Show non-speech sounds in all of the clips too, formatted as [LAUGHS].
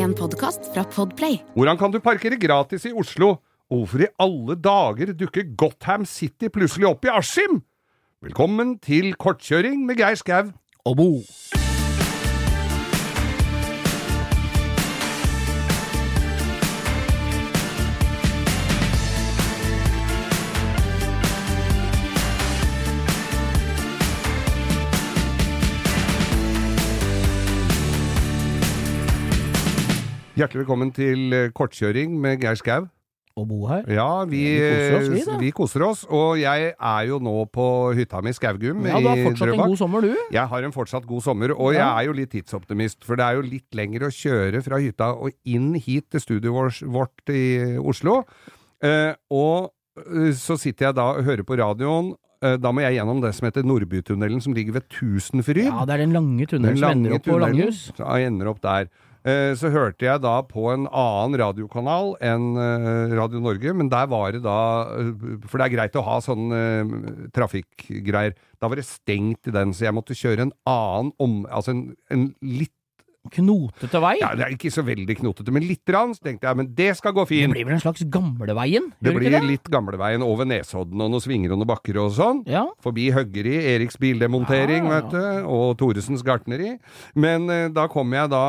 En podkast fra Podplay. Hvordan kan du parkere gratis i Oslo? Og hvorfor i alle dager dukker Gotham City plutselig opp i Askim? Velkommen til kortkjøring med Geir Skau. Og Bo. Hjertelig velkommen til eh, kortkjøring med Geir Skau. Og Bo her. Ja, vi, Ja, vi koser oss, vi, da. vi koser oss, og jeg er jo nå på hytta mi Skaugum Ja, du har fortsatt en god sommer, du. Jeg har en fortsatt god sommer, og jeg er jo litt tidsoptimist, for det er jo litt lenger å kjøre fra hytta og inn hit til studioet vårt, i Oslo. Eh, og eh, så sitter jeg da og hører på radioen. Eh, da må jeg gjennom det som heter Nordbytunnelen, som ligger ved Tusenfryd. Ja, det er den lange tunnelen Den som ender opp på Langhus. Ja, ender opp der. Eh, Så hørte jeg da på en annen radiokanal enn eh, Radio Norge, men der var det da eh, For det er greit å ha sånn trafikkgreier. Da var det stengt i den, så jeg måtte kjøre en annen om... Altså en, en litt Knotete vei. Ja, det er ikke så veldig knotete, men litt rann. Så tenkte jeg men det skal gå fint. Det blir vel en slags gamleveien? Det blir det? litt gamleveien over Nesodden og noen svinger og noen bakker og sånn. Ja. Forbi Høggeri, Eriks bildemontering, Ah. vet du, og Thoresens gartneri. Men eh, da kom jeg da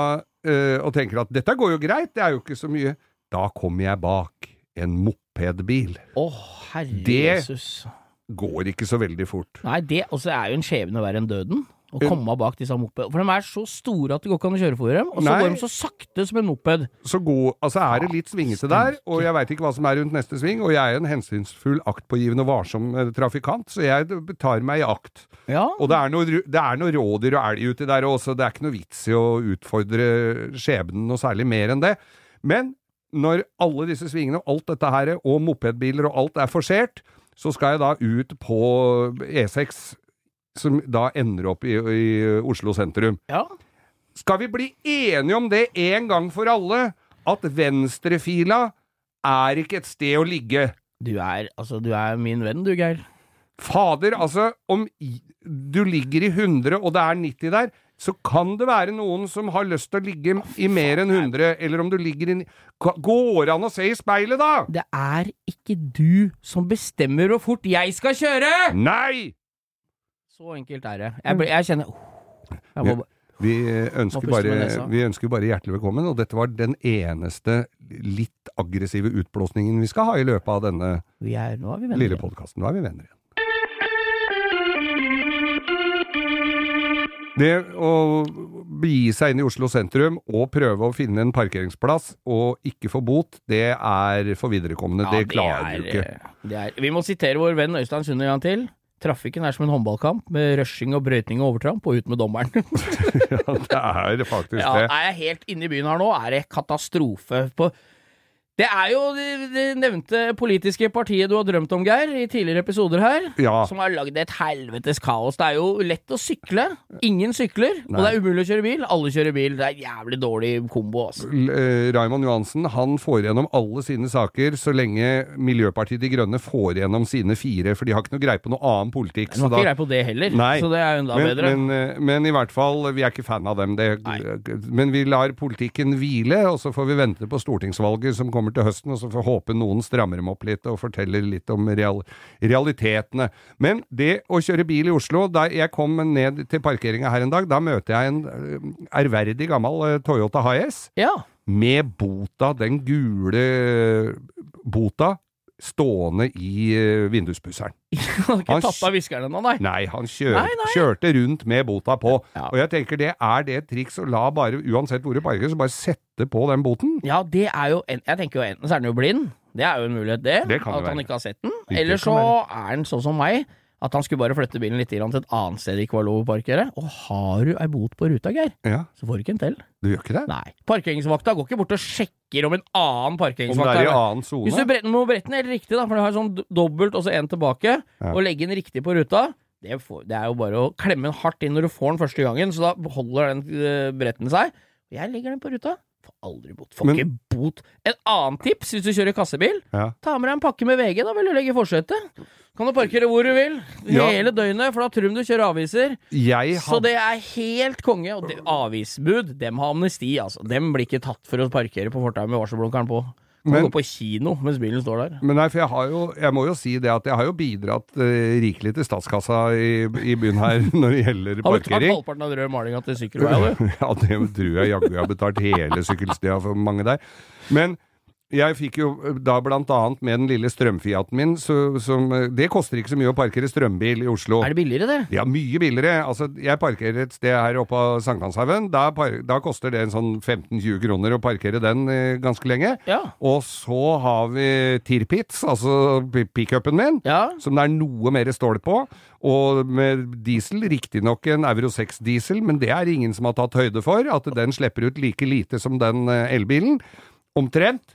og tenker at dette går jo greit, det er jo ikke så mye. Da kommer jeg bak en mopedbil. Å, herre Det- Jesus. Går ikke så veldig fort. Nei, det også er jo en skjebne verre enn døden. Å komme bak disse mopedene. For de er så store at det går ikke an å kjøre for dem, og så Nei. går de så sakte som en moped. Så god, altså er det litt svingete der, og jeg veit ikke hva som er rundt neste sving, og jeg er en hensynsfull, aktpågivende og varsom eh, trafikant, så jeg tar meg i akt. Ja. Og det er noe, det er noe rådyr og elg uti der også, det er ikke noe vits i å utfordre skjebnen noe særlig mer enn det. Men når alle disse svingene og alt dette her, og mopedbiler og alt er forsert, så skal jeg da ut på E6, som da ender opp i, i Oslo sentrum. ja. Skal vi bli enige om det en gang for alle, at venstrefila er ikke et sted å ligge? Du er, altså, du er min venn, du, Geir. Fader, altså, om du ligger i 100 og det er 90 der, så kan det være noen som har lyst til å ligge i mer enn 100, eller om du ligger i Går det an å se i speilet, da? Det er ikke du som bestemmer hvor fort jeg skal kjøre! Nei! Så enkelt er det. Jeg, ble- jeg kjenner jeg må, Vi ønsker, bare, vi ønsker bare hjertelig velkommen, og dette var den eneste litt aggressive utblåsningen vi skal ha i løpet av denne vi er, Nå er vi lille podkasten. Nå er vi venner igjen. Det å begi seg inn i Oslo sentrum og prøve å finne en parkeringsplass og ikke få bot, det er for viderekommende. Ja, det klarer er, du ikke. eh, Det er, vi må sitere vår venn Øystein Sunde en gang til. Trafikken er som en håndballkamp med rushing og brøyting og overtramp, og ut med dommeren. [LAUGHS] Ja, det er faktisk ja, det. er jeg helt inne i byen her nå, er det katastrofe på Det er jo det, det nevnte politiske partiet du har drømt om, Geir, i tidligere episoder her. Ja. Som har lagd et helvetes kaos. Det er jo lett å sykle. Ingen sykler. Og det er umulig å kjøre bil. Alle kjører bil. Det er en jævlig dårlig kombo, altså. Raymond Johansen han får gjennom alle sine saker så lenge Miljøpartiet De Grønne får gjennom sine fire, for de har ikke noe greie på noe annen politikk. De så har ikke greie på det heller, Nei. så det er jo enda men, bedre. Men, eh, men i hvert fall, vi er ikke fan av dem. Det, men vi lar politikken hvile, og så får vi vente på stortingsvalget som kommer til høsten, og så får håpe noen strammer dem opp litt og forteller litt om real, realitetene. Men det å kjøre bil i Oslo Da jeg kom ned til parkeringa her en dag, da møter jeg en eh, ærverdig gammel eh, Toyota HS ja. med bota, den gule bota, stående i eh, vinduspusseren. Han [LAUGHS] har ikke tatt av viskeren ennå, nei. Nei, han kjør, Nei, nei. kjørte rundt med bota på. Ja. Og jeg tenker det er det et triks å la bare, uansett hvor du parker, så bare sette på den boten. Ja, det er jo en, Jeg tenker jo enten så er han jo blind. Det er jo en mulighet, det. Det at han være. ikke har sett den. Eller så er han sånn som meg. At han skulle bare flytte bilen litt til et annet sted det ikke var lov å parkere. Og har du ei bot på ruta, Geir, Ja, så får du ikke en til. Du gjør ikke det? Nei. Parkeringsvakta går ikke bort og sjekker om en annen Om det parkeringsvakt er i annen Hvis du sone? må brette den helt riktig, da, for du har sånn dobbelt og så en tilbake, Ja. og legge den riktig på ruta, det, får, det er jo bare å klemme den hardt inn når du får den første gangen, så da holder den uh, bretten seg. Jeg legger den på ruta. Aldri bot. Får ikke bot. En annen tips hvis du kjører kassebil, Ja. ta med deg en pakke med VG, da vil du legge i forsetet. Kan du parkere hvor du vil, Ja. hele døgnet, for da tror de du kjører aviser. Jeg Så det er helt konge. Og det, avisbud, dem har amnesti, altså. Dem blir ikke tatt for å parkere på fortauet med varselblunkeren på. Kan Men- gå på kino mens bilen står der. Men nei, for jeg har jo Jeg må jo si det at jeg har jo bidratt uh, rikelig til statskassa i, i byen her [LAUGHS] når det gjelder Har du tatt halvparten av den røde malinga til sykkelveia, du? [LAUGHS] Ja, det tror jeg jaggu jeg har betalt hele sykkelstida for mange der. Men jeg fikk jo da blant annet med den lille strømfiaten min, så, som Det koster ikke så mye å parkere strømbil i Oslo. Er det billigere, det? Ja, mye billigere. Altså, jeg parkerer et sted her oppe av Sankthanshaugen. Da, da koster det en sånn 15-20 kroner å parkere den eh, ganske lenge. Ja. Og så har vi Tirpitz, altså pi- pickupen min, Ja. som det er noe mer stål på. Og med diesel, riktignok en Euro 6-diesel, men det er ingen som har tatt høyde for. At den slipper ut like lite som den eh, elbilen. Omtrent.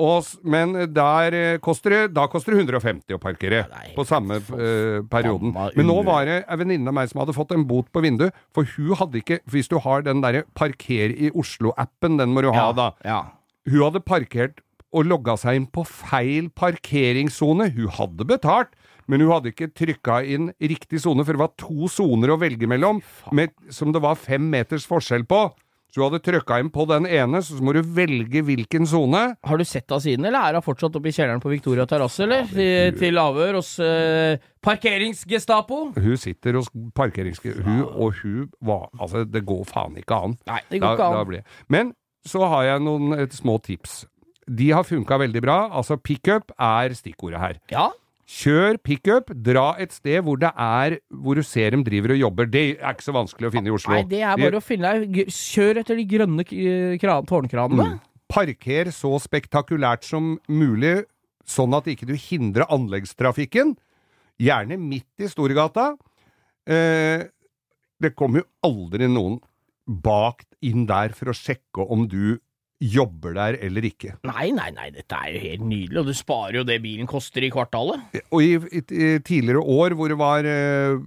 Og, men der eh, koster det, da koster det 150 å parkere Nei, på samme uh, perioden. Men nå var det ei venninne av meg som hadde fått en bot på vinduet, for hun hadde ikke Hvis du har den derre Parker i Oslo-appen, den må du ha, da. Ja. Hun hadde parkert og logga seg inn på feil parkeringssone. Hun hadde betalt, men hun hadde ikke trykka inn riktig sone, for det var to soner å velge mellom, med, som det var fem meters forskjell på. Så du hadde trykka inn på den ene, så må du velge hvilken sone. Har du sett av siden, eller er hun fortsatt oppe i kjelleren på Victoria terrasse, eller? Til, til avhør hos uh, Parkeringsgestapo? Hun sitter hos parkeringsgestapo, Hun og hun var Altså, det går faen ikke an. Nei, det går Da- ikke an. blir- Men så har jeg noen et små tips. De har funka veldig bra. Altså, pickup er stikkordet her. Ja. Kjør pickup, dra et sted hvor det er Hvor du ser dem driver og jobber. Det er ikke så vanskelig å finne i Oslo. Nei, det er bare å finne Kjør etter de grønne k- tårnkranene. Mm. Parker så spektakulært som mulig, sånn at ikke du hindrer anleggstrafikken. Gjerne midt i Storgata. Eh, det kommer jo aldri noen bak inn der for å sjekke om du jobber der eller ikke. Nei, nei, nei, dette er jo helt nydelig, og du sparer jo det bilen koster i kvartalet. Og i, i, i tidligere år hvor det var eh,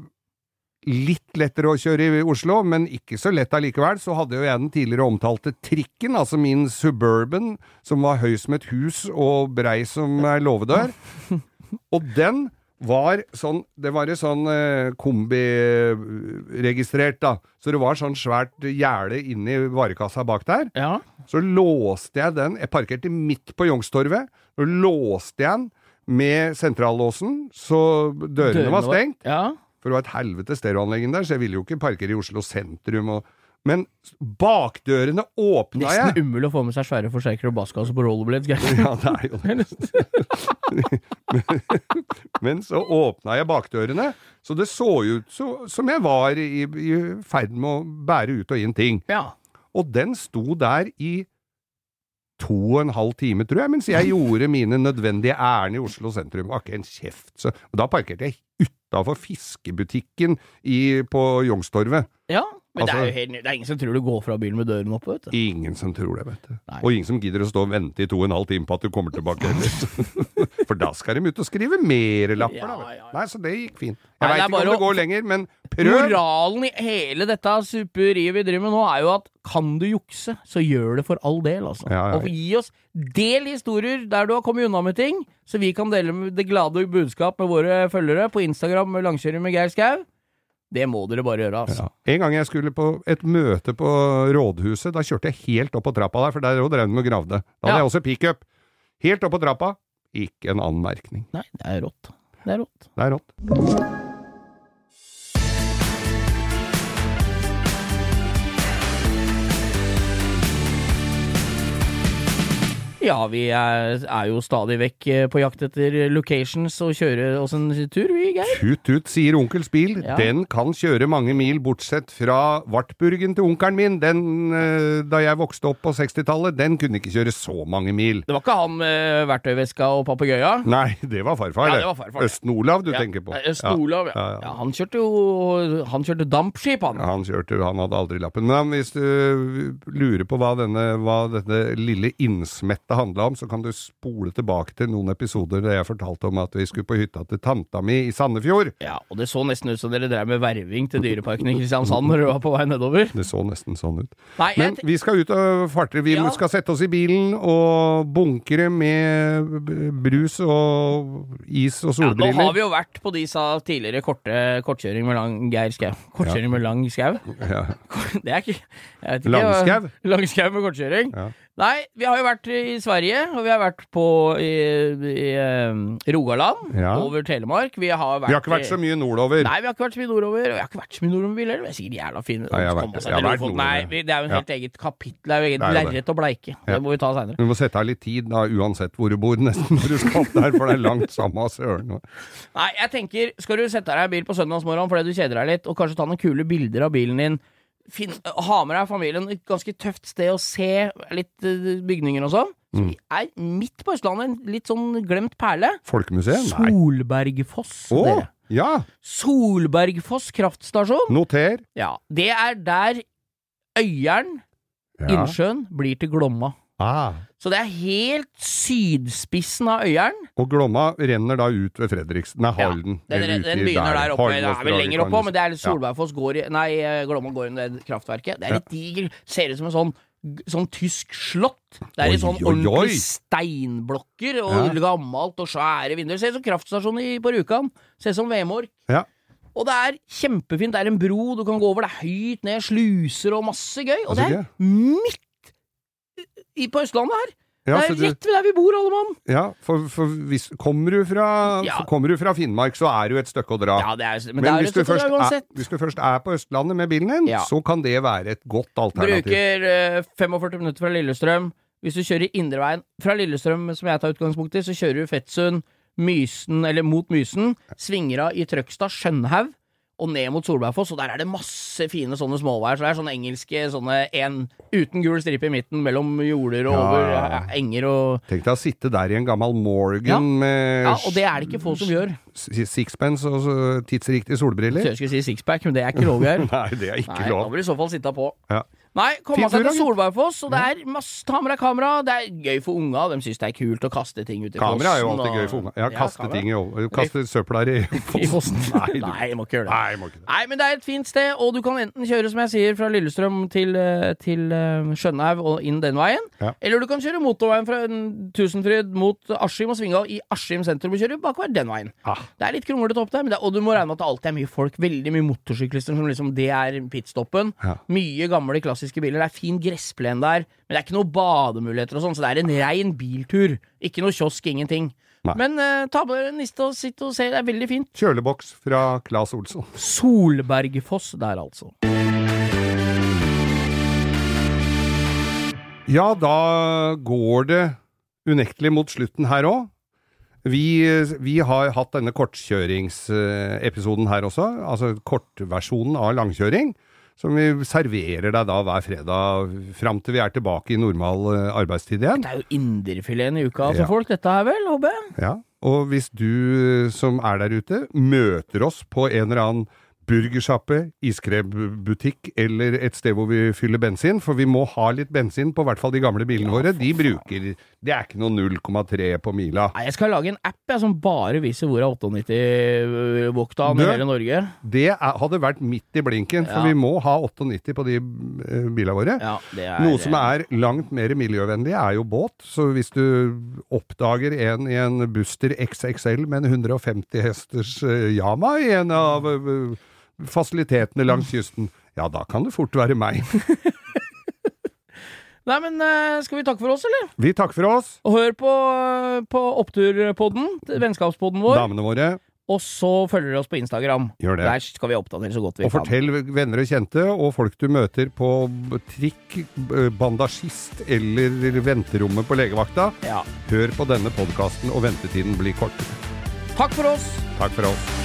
litt lettere å kjøre i Oslo, men ikke så lett allikevel, så hadde jo jeg den tidligere omtalte trikken, altså min Suburban, som var høy som et hus og brei som ei låvedør. [LAUGHS] Og den var sånn Det var en sånn eh, kombiregistrert, da. Så det var sånn svært gjerde inni varekassa bak der. Ja. Så låste jeg den, jeg parkerte midt på Youngstorget, og låste jeg den med sentrallåsen, så dørene, var stengt. Ja. For det var et helvete stereoanlegg der, så jeg ville jo ikke parkere i Oslo sentrum. Og, men bakdørene åpna Nesten jeg! umulig å få med seg svære forsterkere og basskasse på rollerblades, Ja, det er jo det. [LAUGHS] Men så åpna jeg bakdørene, så det så ut så, som jeg var i, i ferd med å bære ut og inn ting. Ja. Og den sto der i to og en halv time, tror jeg, mens jeg gjorde mine nødvendige ærend i Oslo sentrum. Var ikke en kjeft. Så, og da parkerte jeg utafor fiskebutikken i, på Youngstorget. ja. Men det er Altså- helt Det er ingen som tror du går fra bilen med døren oppe, vet du. Ingen som tror det, vet du. Nei. Og ingen som gidder å stå og vente i to og en halv time på at du kommer tilbake. [LAUGHS] For da skal de ut og skrive mer lapper, Ja, da. ja, ja. Nei, så det gikk fint. Jeg veit ikke om det å- går lenger, men prøv! Moralen i hele dette superiet vi driver med nå, er jo at kan du jukse, så gjør det for all del, altså. Ja, ja. Og gi oss del historier der du har kommet unna med ting, så vi kan dele det glade budskap med våre følgere på Instagram med Langkjøring med Geir Skau. Det må dere bare gjøre, altså. Ja. En gang jeg skulle på et møte på rådhuset, da kjørte jeg helt opp på trappa der, for der drev de og gravde. Da hadde Ja. jeg også pickup. Helt opp på trappa. Ikke en anmerkning. Nei, det er rått. Det er rått. Det er rått. Ja, vi er, er jo stadig vekk eh, på jakt etter locations og kjører oss en tur, vi, Geir. Tut tut, sier onkels bil. Ja. Den kan kjøre mange mil, bortsett fra Wartburgen til onkelen min. Den, eh, da jeg vokste opp på 60-tallet, den kunne ikke kjøre så mange mil. Det var ikke han med verktøyveska og papegøya? Nei, det var farfar. Ja, det var farfar. Østen-Olav du Ja, tenker på. eh, Østen-Olav, ja. Ja. Han kjørte jo Han kjørte dampskip, han. Han kjørte, han hadde aldri lappen. Men hvis du lurer på hva denne, hva denne lille innsmetta dette handla om, så kan du spole tilbake til noen episoder der jeg fortalte om at vi skulle på hytta til tanta mi i Sandefjord. Ja, og det så nesten ut som dere drev med verving til Dyreparken i Kristiansand når dere var på vei nedover. Det så nesten sånn ut. Nei, Men vi skal ut og farte. Vi Ja. skal sette oss i bilen og bunkre med brus og is og solbriller. ja, nå har vi jo vært på de sa tidligere korte kortkjøring med lang Geir Skau. Kortkjøring med lang skau? Ja. [LAUGHS] Det er ikke ikke, Langskau? [LAUGHS] Langskau med kortkjøring. Ja. Nei, vi har jo vært i Sverige, og vi har vært på i, i i Rogaland, Ja. over Telemark. Vi har vært Vi har ikke vært så mye nordover. Nei, vi har ikke vært så mye nordover. Og vi har ikke vært så mye nordover heller. Vi er sikkert jævla fine. Nei, jeg jeg har vært Nei, vi, det er jo en helt eget kapittel. Det er jo eget Det er det. lerret å bleike. Ja. Det må vi ta seinere. Du må sette av litt tid, da, uansett hvor du bor, [LAUGHS] nesten, når du skal opp der, for det er langt samme søren. Nei, jeg tenker, skal du sette deg i bil på søndagsmorgen fordi du kjeder deg litt, og kanskje ta noen kule bilder av bilen din, finn, ha med deg familien et ganske tøft sted å se litt eh, bygninger og sånn, så Mm. er midt på Østlandet, en litt sånn glemt perle. Folkemuseet? Nei. Solbergfoss, dere. ja! Solbergfoss kraftstasjon. Noter. Ja, det er der Øyeren, Ja. innsjøen, blir til Glomma. Ah. Så det er helt sydspissen av Øyeren. Og Glomma renner da ut ved Fredriksen, nei, Halden. Den, eller den, den begynner der oppe. Det er vel lenger oppå, men det er. Solbergfoss går i Nei, eh, Glomma går under det kraftverket. Det er litt diger. Ser ut som en sånn Sånn tysk slott. Det er i sånn ordentlige steinblokker og Ja. gammelt og svære vinduer. Ser ut som kraftstasjonen på Rjukan. Ser ut som Vemork. Ja. Og det er kjempefint. Det er en bro du kan gå over. Det er høyt ned, sluser og masse gøy. Og det er midt i, på Østlandet her. Ja, det er rett ved der vi bor, alle mann. Ja, for, for hvis, kommer, du fra, Ja. kommer du fra Finnmark, så er det jo et stykke å dra. Ja, det er, men, Men det er hvis et du, først er, hvis du først er på Østlandet med bilen din, Ja. så kan det være et godt alternativ. Bruker uh, 45 minutter fra Lillestrøm. Hvis du kjører indreveien fra Lillestrøm, som jeg tar utgangspunkt i, så kjører du Fettsund, Mysen, eller mot Mysen, svinger av i Trøgstad, Skjønhaug, og ned mot Solbergfoss, og der er det masse fine sånne småveier. Så det er sånne engelske, sånne en uten gul stripe i midten, mellom jorder og Ja. over ja, enger og Tenk deg å sitte der i en gammel Morgan Ja. med Ja, og det er det ikke få som gjør. sixpence og tidsriktige tidsriktige Så solbriller. jeg skulle si sixpack, men det er ikke lov, her. [LAUGHS] Nei, det er ikke Nei, da vil du i så fall sitte på. Ja. Nei, komme seg til da, Solbergfoss, og det er masse Ta med deg kamera. Det er gøy for unga. De syns det er kult å kaste ting ut i fossen. Kamera er jo alltid og- gøy for unga. Ja, kaste ja, ting i Kaste søpla i [LAUGHS] fossen. [LAUGHS] Nei, du- Nei, må ikke gjøre det. Nei, må ikke det. Nei, men det er et fint sted, og du kan enten kjøre, som jeg sier, fra Lillestrøm til, eh, til eh, Skjønhaug og inn den veien. Ja. Eller du kan kjøre motorveien fra Tusenfryd mot Askim og svinge av i Askim sentrum og kjøre bakover den veien. Ah. Det er litt kronglete opp der, men det, og du må regne med at det alltid er mye folk. Veldig mye motorsyklister som liksom Det er pitstoppen. Ja. Mye gamle, klassiske biler. Det er fin gressplen der, men det er ikke noen bademuligheter og sånn, så det er en rein biltur. Ikke noe kiosk, ingenting. Nei. Men uh, ta med en niste og sitt og se, det er veldig fint. Kjøleboks fra Claes Olsson. Solbergfoss der, altså. Ja, da går det unektelig mot slutten her òg. Vi, vi har hatt denne kortkjøringsepisoden her også, altså kortversjonen av langkjøring, som vi serverer deg da hver fredag fram til vi er tilbake i normal eh, arbeidstid igjen. Det er jo indrefileten i uka for Ja. folk, dette her vel, håper jeg? Ja, og hvis du eh, som er der ute, møter oss på en eller annen burgersjappe, iskrembutikk eller et sted hvor vi fyller bensin, for vi må ha litt bensin på hvert fall de gamle bilene våre. De bruker Det er ikke noe 0,3 på mila. Nei, jeg skal lage en app jeg, som bare viser hvor er 98 Voktan i hele Norge. Det er, hadde vært midt i blinken, for Ja. vi må ha 98 på de uh, bilene våre. Ja, er Noe som er langt mer miljøvennlig, er jo båt. Så hvis du oppdager en i en Buster XXL med en 150 hesters uh, Yama i en av eh, fasilitetene langs kysten, ja, da kan det fort være meg. [LAUGHS] Nei, men eh, skal vi takke for oss, eller? Vi takker for oss, Og hør på, på Oppturpodden, vennskapspodden vår. damene våre. Og så følger dere oss på Instagram. Gjør det. Der skal vi oppdatere så godt vi Og fortell venner og kjente, og folk du møter på trikk, eh, bandasjist eller venterommet på legevakta. Ja. Hør på denne podkasten, og ventetiden blir kortere. Takk for oss! Takk for oss.